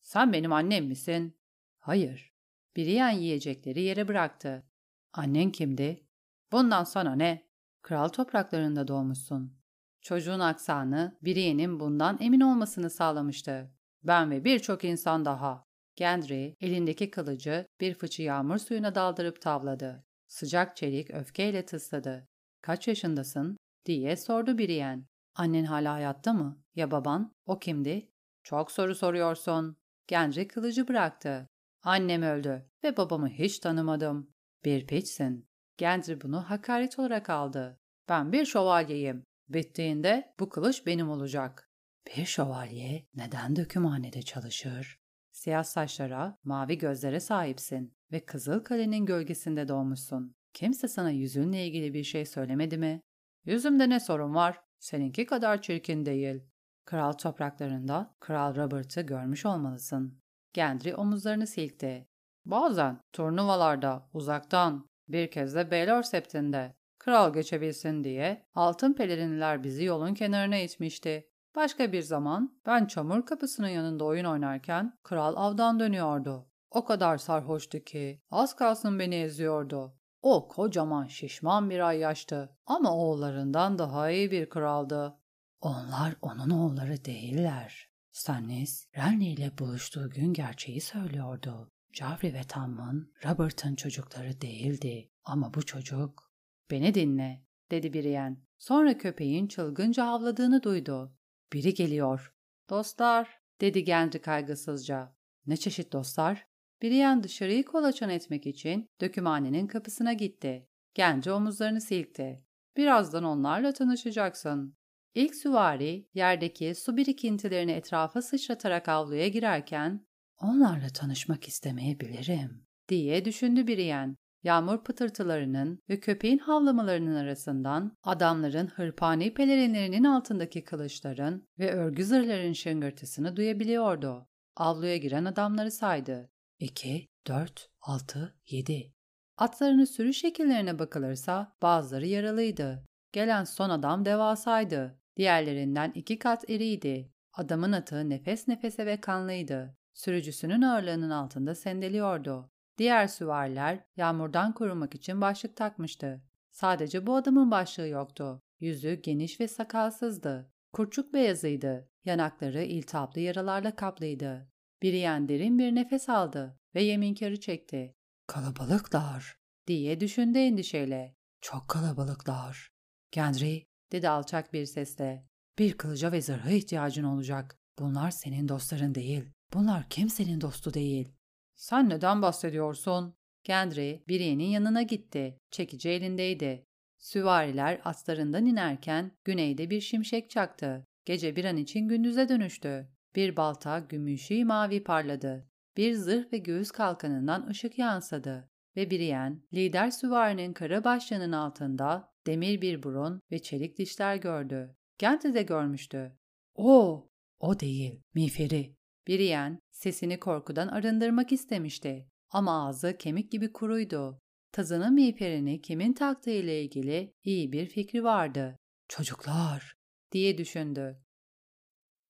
Sen benim annem misin? Hayır. Brienne yiyecekleri yere bıraktı. Annen kimdi? Bundan sana ne? Kral topraklarında doğmuşsun. Çocuğun aksanı Brienne'in bundan emin olmasını sağlamıştı. Ben ve birçok insan daha. Gendry elindeki kılıcı bir fıçı yağmur suyuna daldırıp tavladı. Sıcak çelik öfkeyle tısladı. Kaç yaşındasın? diye sordu Brienne. Annen hala hayatta mı? Ya baban? O kimdi? Çok soru soruyorsun. Gendry kılıcı bıraktı. Annem öldü ve babamı hiç tanımadım. Bir piçsin. Gendry bunu hakaret olarak aldı. Ben bir şövalyeyim. Bittiğinde bu kılıç benim olacak. Bir şövalye neden dökümhanede çalışır? Siyah saçlara, mavi gözlere sahipsin ve Kızıl Kale'nin gölgesinde doğmuşsun. Kimse sana yüzünle ilgili bir şey söylemedi mi? Yüzümde ne sorun var? Seninki kadar çirkin değil. Kral topraklarında Kral Robert'ı görmüş olmalısın. Gendry omuzlarını silkti. Bazen turnuvalarda, uzaktan, bir kez de Baylor septinde. Kral geçebilsin diye altın pelerinliler bizi yolun kenarına itmişti. Başka bir zaman ben çamur kapısının yanında oyun oynarken kral avdan dönüyordu. O kadar sarhoştu ki az kalsın beni eziyordu. O kocaman şişman bir ayyaştı ama oğullarından daha iyi bir kraldı. Onlar onun oğulları değiller. Stannis, Renly ile buluştuğu gün gerçeği söylüyordu. Joffrey ve Tommen, Robert'ın çocukları değildi. Ama bu çocuk... Beni dinle, dedi Brienne. Sonra köpeğin çılgınca havladığını duydu. Biri geliyor. Dostlar, dedi Gendry kaygısızca. Ne çeşit dostlar? Brienne dışarıyı kolaçan etmek için dökümhanenin kapısına gitti. Gendry omuzlarını silkti. Birazdan onlarla tanışacaksın. İlk süvari yerdeki su birikintilerini etrafa sıçratarak avluya girerken onlarla tanışmak istemeyebilirim diye düşündü Brienne. Yağmur pıtırtılarının ve köpeğin havlamalarının arasından adamların hırpani pelerinlerinin altındaki kılıçların ve örgü zırhların şıngırtısını duyabiliyordu. Avluya giren adamları saydı. 2, 4, 6, 7. Atlarının sürü şekillerine bakılırsa bazıları yaralıydı. Gelen son adam devasaydı. Diğerlerinden iki kat iriydi. Adamın atı nefes nefese ve kanlıydı. Sürücüsünün ağırlığının altında sendeliyordu. Diğer süvariler yağmurdan korunmak için başlık takmıştı. Sadece bu adamın başlığı yoktu. Yüzü geniş ve sakalsızdı. Kurçuk beyazıydı. Yanakları iltihaplı yaralarla kaplıydı. Biriyen derin bir nefes aldı ve yeminkarı çekti. Kalabalıklar diye düşündü endişeyle. Çok kalabalıklar. Gendry dedi alçak bir sesle. Bir kılıca ve zırha ihtiyacın olacak. Bunlar senin dostların değil. Bunlar kimsenin dostu değil. Sen neden bahsediyorsun? Gendry, Brienne'in yanına gitti. Çekici elindeydi. Süvariler atlarından inerken güneyde bir şimşek çaktı. Gece bir an için gündüze dönüştü. Bir balta gümüşü mavi parladı. Bir zırh ve göğüs kalkanından ışık yansıdı ve Brienne, lider süvarinin kara başlığının altında demir bir burun ve çelik dişler gördü. Gent'i de görmüştü. O, o değil, miğferi. Brienne sesini korkudan arındırmak istemişti. Ama ağzı kemik gibi kuruydu. Tazının miğferini kimin taktığı ile ilgili iyi bir fikri vardı. Çocuklar diye düşündü.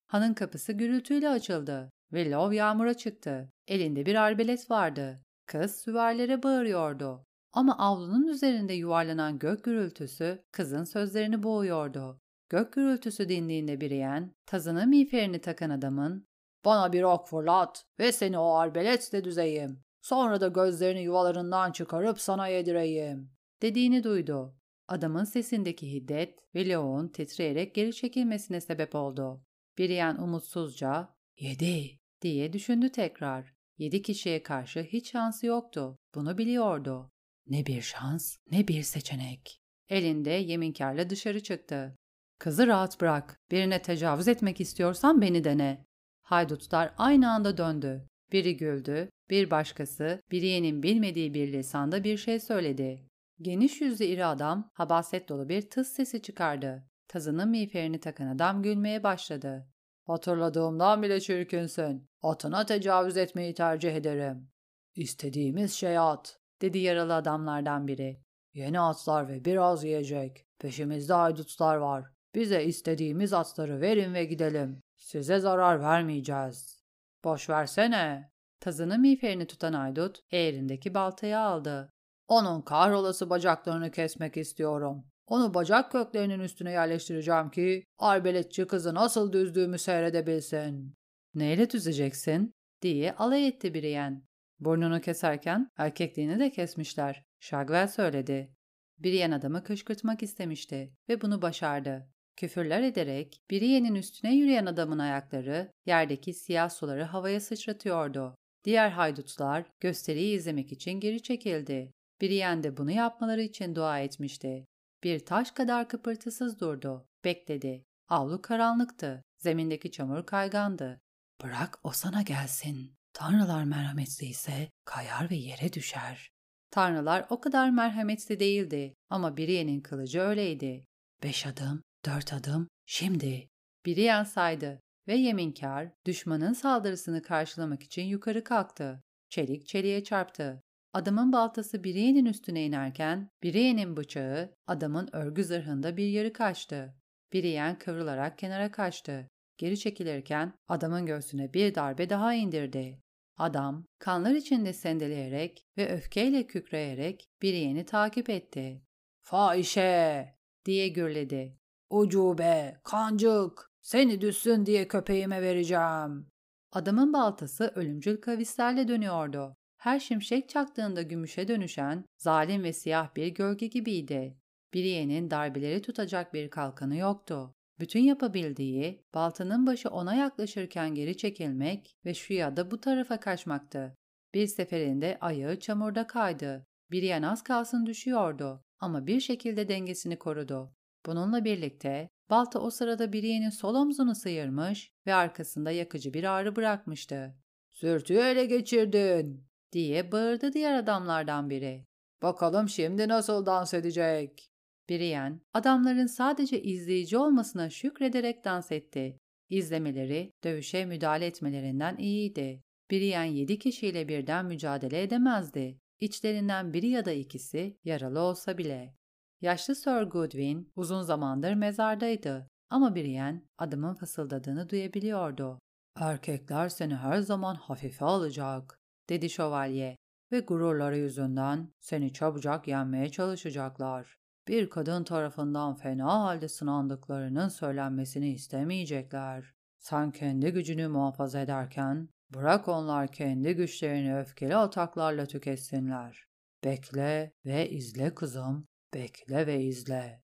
Hanın kapısı gürültüyle açıldı ve Lov yağmura çıktı. Elinde bir arbelet vardı. Kız süvarilere bağırıyordu. Ama avlunun üzerinde yuvarlanan gök gürültüsü kızın sözlerini boğuyordu. Gök gürültüsü dindiğinde Brienne, tazına miğferini takan adamın ''Bana bir ok fırlat ve seni o arbeletle düzeyim. Sonra da gözlerini yuvalarından çıkarıp sana yedireyim.'' dediğini duydu. Adamın sesindeki hiddet ve Leo'nun titreyerek geri çekilmesine sebep oldu. Brienne umutsuzca ''Yedi'' diye düşündü tekrar. Yedi kişiye karşı hiç şansı yoktu. Bunu biliyordu. Ne bir şans, ne bir seçenek. Elinde yeminkarla dışarı çıktı. Kızı rahat bırak. Birine tecavüz etmek istiyorsan beni dene. Haydutlar aynı anda döndü. Biri güldü, bir başkası Biriye'nin bilmediği bir lisanda bir şey söyledi. Geniş yüzlü iri adam habaset dolu bir tıs sesi çıkardı. Tazının miğferini takan adam gülmeye başladı. Hatırladığımdan bile çirkinsün. Atına tecavüz etmeyi tercih ederim. İstediğimiz şey at, dedi yaralı adamlardan biri. Yeni atlar ve biraz yiyecek. Peşimizde haydutlar var. Bize istediğimiz atları verin ve gidelim. Size zarar vermeyeceğiz. Boş versene. Tazının miğferini tutan haydut eğrindeki baltayı aldı. Onun kahrolası bacaklarını kesmek istiyorum. Onu bacak köklerinin üstüne yerleştireceğim ki arbeletçi kızı nasıl düzdüğümü seyredebilsin. Neyle düzeceksin? diye alay etti Brienne. Burnunu keserken erkekliğini de kesmişler. Shagwell söyledi. Brienne adamı kışkırtmak istemişti ve bunu başardı. Küfürler ederek Brienne'in üstüne yürüyen adamın ayakları yerdeki siyah suları havaya sıçratıyordu. Diğer haydutlar gösteriyi izlemek için geri çekildi. Brienne de bunu yapmaları için dua etmişti. Bir taş kadar kıpırtısız durdu. Bekledi. Avlu karanlıktı. Zemindeki çamur kaygandı. Bırak o sana gelsin. Tanrılar merhametli ise kayar ve yere düşer. Tanrılar o kadar merhametli değildi ama Brienne'in kılıcı öyleydi. Beş adım, dört adım, şimdi. Brienne saydı ve yeminkar düşmanın saldırısını karşılamak için yukarı kalktı. Çelik çeliğe çarptı. Adamın baltası Brienne'in üstüne inerken Brienne'in bıçağı adamın örgü zırhında bir yarı kaçtı. Brienne kıvrılarak kenara kaçtı. Geri çekilirken adamın göğsüne bir darbe daha indirdi. Adam kanlar içinde sendeleyerek ve öfkeyle kükreyerek Brienne'i takip etti. Fahişe diye gürledi. Ucube, kancık, seni düşsün diye köpeğime vereceğim. Adamın baltası ölümcül kavislerle dönüyordu her şimşek çaktığında gümüşe dönüşen zalim ve siyah bir gölge gibiydi. Biriye'nin darbeleri tutacak bir kalkanı yoktu. Bütün yapabildiği baltanın başı ona yaklaşırken geri çekilmek ve şu ya da bu tarafa kaçmaktı. Bir seferinde ayağı çamurda kaydı. Biriyen az kalsın düşüyordu ama bir şekilde dengesini korudu. Bununla birlikte balta o sırada Biriye'nin sol omzunu sıyırmış ve arkasında yakıcı bir ağrı bırakmıştı. ''Sürtüyü ele geçirdin!'' diye bağırdı diğer adamlardan biri. Bakalım şimdi nasıl dans edecek? Brienne, adamların sadece izleyici olmasına şükrederek dans etti. İzlemeleri, dövüşe müdahale etmelerinden iyiydi. Brienne yedi kişiyle birden mücadele edemezdi. İçlerinden biri ya da ikisi yaralı olsa bile. Yaşlı Sir Goodwin uzun zamandır mezardaydı ama Brienne adamın fısıldadığını duyabiliyordu. Erkekler seni her zaman hafife alacak dedi şövalye ve gururları yüzünden seni çabucak yenmeye çalışacaklar. Bir kadın tarafından fena halde sınandıklarının söylenmesini istemeyecekler. Sen kendi gücünü muhafaza ederken bırak onlar kendi güçlerini öfkeli ataklarla tüketsinler. Bekle ve izle kızım, bekle ve izle.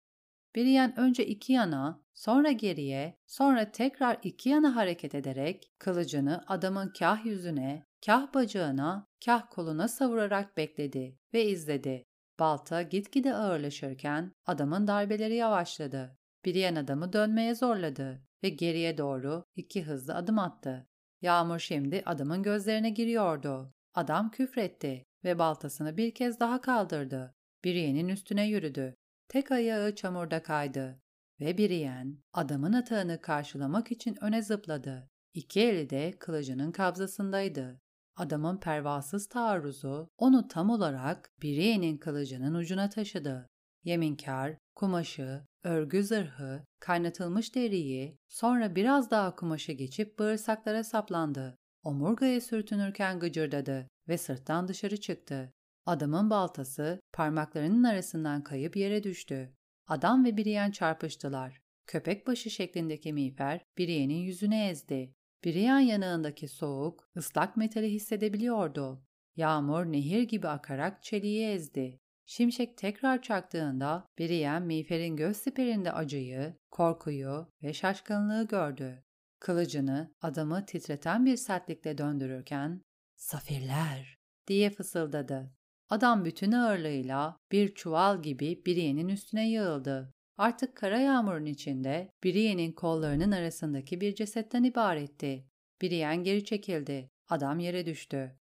Biriyen önce iki yana, sonra geriye, sonra tekrar iki yana hareket ederek kılıcını adamın kah yüzüne, kah bacağına, kah koluna savurarak bekledi ve izledi. Balta gitgide ağırlaşırken adamın darbeleri yavaşladı. Biriyen adamı dönmeye zorladı ve geriye doğru iki hızlı adım attı. Yağmur şimdi adamın gözlerine giriyordu. Adam küfretti ve baltasını bir kez daha kaldırdı. Biriyenin üstüne yürüdü. Tek ayağı çamurda kaydı ve Biriyen adamın atağını karşılamak için öne zıpladı. İki eli de kılıcının kabzasındaydı. Adamın pervasız taarruzu onu tam olarak Biriye'nin kılıcının ucuna taşıdı. Yeminkar, kumaşı, örgü zırhı, kaynatılmış deriyi, sonra biraz daha kumaşı geçip bağırsaklara saplandı. Omurgaya sürtünürken gıcırdadı ve sırttan dışarı çıktı. Adamın baltası parmaklarının arasından kayıp yere düştü. Adam ve Biriyen çarpıştılar. köpek başı şeklindeki miğfer Brienne'in yüzüne ezdi. Brienne yanağındaki soğuk, ıslak metali hissedebiliyordu. Yağmur nehir gibi akarak çeliği ezdi. Şimşek tekrar çaktığında Brienne miğferin göz siperinde acıyı, korkuyu ve şaşkınlığı gördü. Kılıcını adamı titreten bir sertlikle döndürürken ''Safirler!'' diye fısıldadı. Adam bütün ağırlığıyla bir çuval gibi Brienne'in üstüne yığıldı. Artık kara yağmurun içinde Brienne'in kollarının arasındaki bir cesetten ibaretti. Brienne geri çekildi. Adam yere düştü.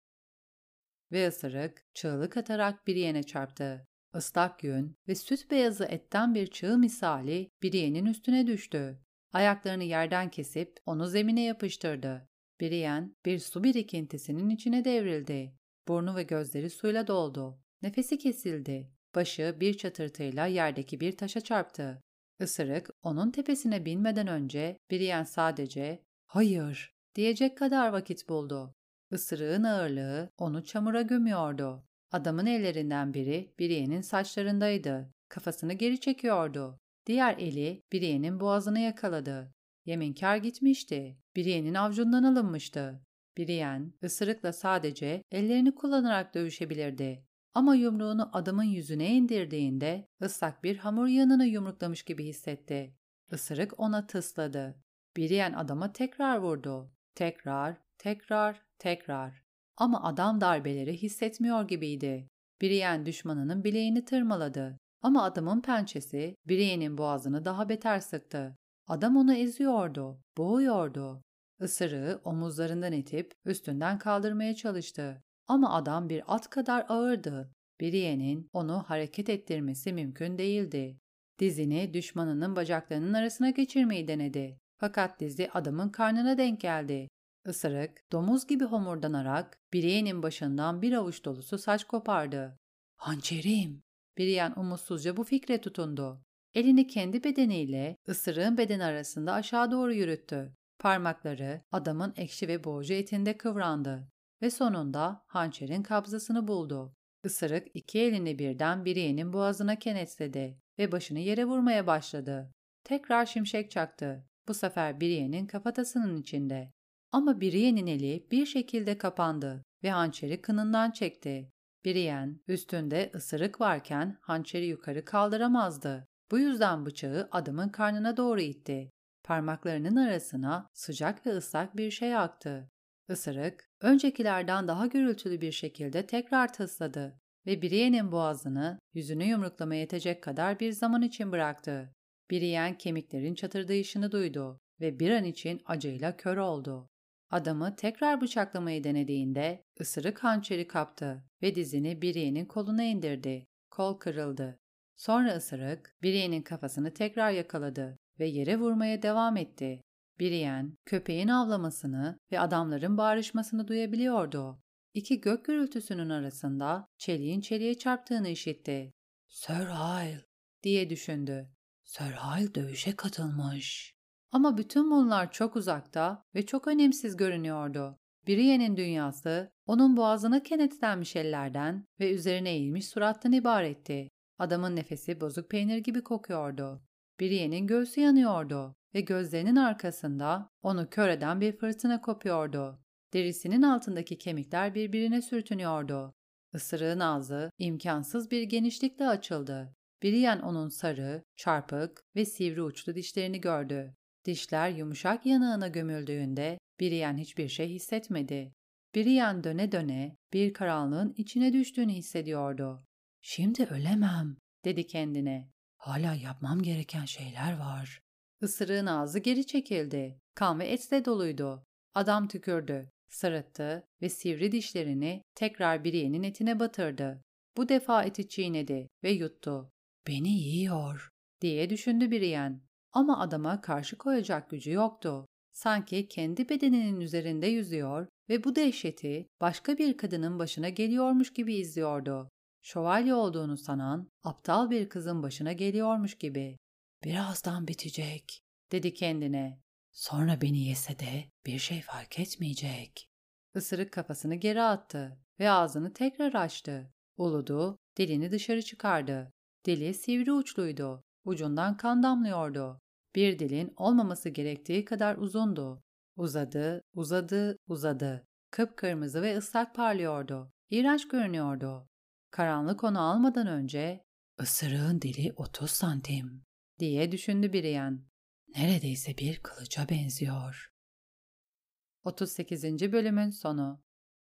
Ve ısırık çığlık atarak Brienne'e çarptı. Islak yün ve süt beyazı etten bir çığ misali Brienne'in üstüne düştü. Ayaklarını yerden kesip onu zemine yapıştırdı. Brienne bir su birikintisinin içine devrildi. Burnu ve gözleri suyla doldu. Nefesi kesildi. Başı bir çatırtıyla yerdeki bir taşa çarptı. Isırık onun tepesine binmeden önce Brienne sadece "Hayır" diyecek kadar vakit buldu. Isırığın ağırlığı onu çamura gömüyordu. Adamın ellerinden biri Brienne'in saçlarındaydı. Kafasını geri çekiyordu. Diğer eli Brienne'in boğazını yakaladı. Yeminkar gitmişti. Brienne'in avcundan alınmıştı. Brienne, ısırıkla sadece ellerini kullanarak dövüşebilirdi. Ama yumruğunu adamın yüzüne indirdiğinde ıslak bir hamur yanını yumruklamış gibi hissetti. Isırık ona tısladı. Brienne adama tekrar vurdu. Tekrar, tekrar, tekrar. Ama adam darbeleri hissetmiyor gibiydi. Brienne düşmanının bileğini tırmaladı. Ama adamın pençesi Brienne'in boğazını daha beter sıktı. Adam onu eziyordu, boğuyordu. Isırığı omuzlarından itip üstünden kaldırmaya çalıştı. Ama adam bir at kadar ağırdı. Brienne'in onu hareket ettirmesi mümkün değildi. Dizini düşmanının bacaklarının arasına geçirmeyi denedi. Fakat dizi adamın karnına denk geldi. Isırık, domuz gibi homurdanarak Brienne'in başından bir avuç dolusu saç kopardı. Hançerim! Brienne umutsuzca bu fikre tutundu. Elini kendi bedeniyle ısırığın bedeni arasında aşağı doğru yürüttü. Parmakları adamın ekşi ve boğucu etinde kıvrandı ve sonunda hançerin kabzasını buldu. Isırık iki elini birden Brienne'in boğazına kenetledi ve başını yere vurmaya başladı. Tekrar şimşek çaktı. Bu sefer Brienne'in kafatasının içinde. Ama Brienne'in eli bir şekilde kapandı ve hançeri kınından çekti. Brienne üstünde ısırık varken hançeri yukarı kaldıramazdı. Bu yüzden bıçağı adamın karnına doğru itti. Parmaklarının arasına sıcak ve ıslak bir şey aktı. Isırık, öncekilerden daha gürültülü bir şekilde tekrar tısladı ve Brienne'in boğazını yüzünü yumruklamaya yetecek kadar bir zaman için bıraktı. Brienne kemiklerin çatırdayışını duydu ve bir an için acıyla kör oldu. Adamı tekrar bıçaklamayı denediğinde ısırık hançeri kaptı ve dizini Brienne'in koluna indirdi. Kol kırıldı. Sonra ısırık Brienne'in kafasını tekrar yakaladı ve yere vurmaya devam etti. Brienne, köpeğin avlamasını ve adamların bağırışmasını duyabiliyordu. İki gök gürültüsünün arasında çeliğin çeliğe çarptığını işitti. Sir Hyle diye düşündü. Sir Hyle dövüşe katılmış. Ama bütün bunlar çok uzakta ve çok önemsiz görünüyordu. Brienne'in dünyası onun boğazına kenetlenmiş ellerden ve üzerine eğilmiş surattan ibaretti. Adamın nefesi bozuk peynir gibi kokuyordu. Brienne'in göğsü yanıyordu ve gözlerinin arkasında onu kör eden bir fırtına kopuyordu. Derisinin altındaki kemikler birbirine sürtünüyordu. Isırığın ağzı imkansız bir genişlikle açıldı. Brienne onun sarı, çarpık ve sivri uçlu dişlerini gördü. Dişler yumuşak yanağına gömüldüğünde Brienne hiçbir şey hissetmedi. Brienne döne döne bir karanlığın içine düştüğünü hissediyordu. Şimdi ölemem, dedi kendine. Hala yapmam gereken şeyler var. Isırığın ağzı geri çekildi. Kan ve etle doluydu. Adam tükürdü, sırıttı ve sivri dişlerini tekrar Brienne'in etine batırdı. Bu defa eti çiğnedi ve yuttu. Beni yiyor diye düşündü Brienne. Ama adama karşı koyacak gücü yoktu. Sanki kendi bedeninin üzerinde yüzüyor ve bu dehşeti başka bir kadının başına geliyormuş gibi izliyordu. Şövalye olduğunu sanan aptal bir kızın başına geliyormuş gibi. Birazdan bitecek, dedi kendine. Sonra beni yese de bir şey fark etmeyecek. Isırık kafasını geri attı ve ağzını tekrar açtı. Uludu, dilini dışarı çıkardı. Dili sivri uçluydu. Ucundan kan damlıyordu. Bir dilin olmaması gerektiği kadar uzundu. Uzadı, uzadı, uzadı. Kıpkırmızı ve ıslak parlıyordu. İğrenç görünüyordu. Karanlık onu almadan önce ''Isırığın dili 30 santim diye düşündü Brian. Neredeyse bir kılıca benziyor. 38. bölümün sonu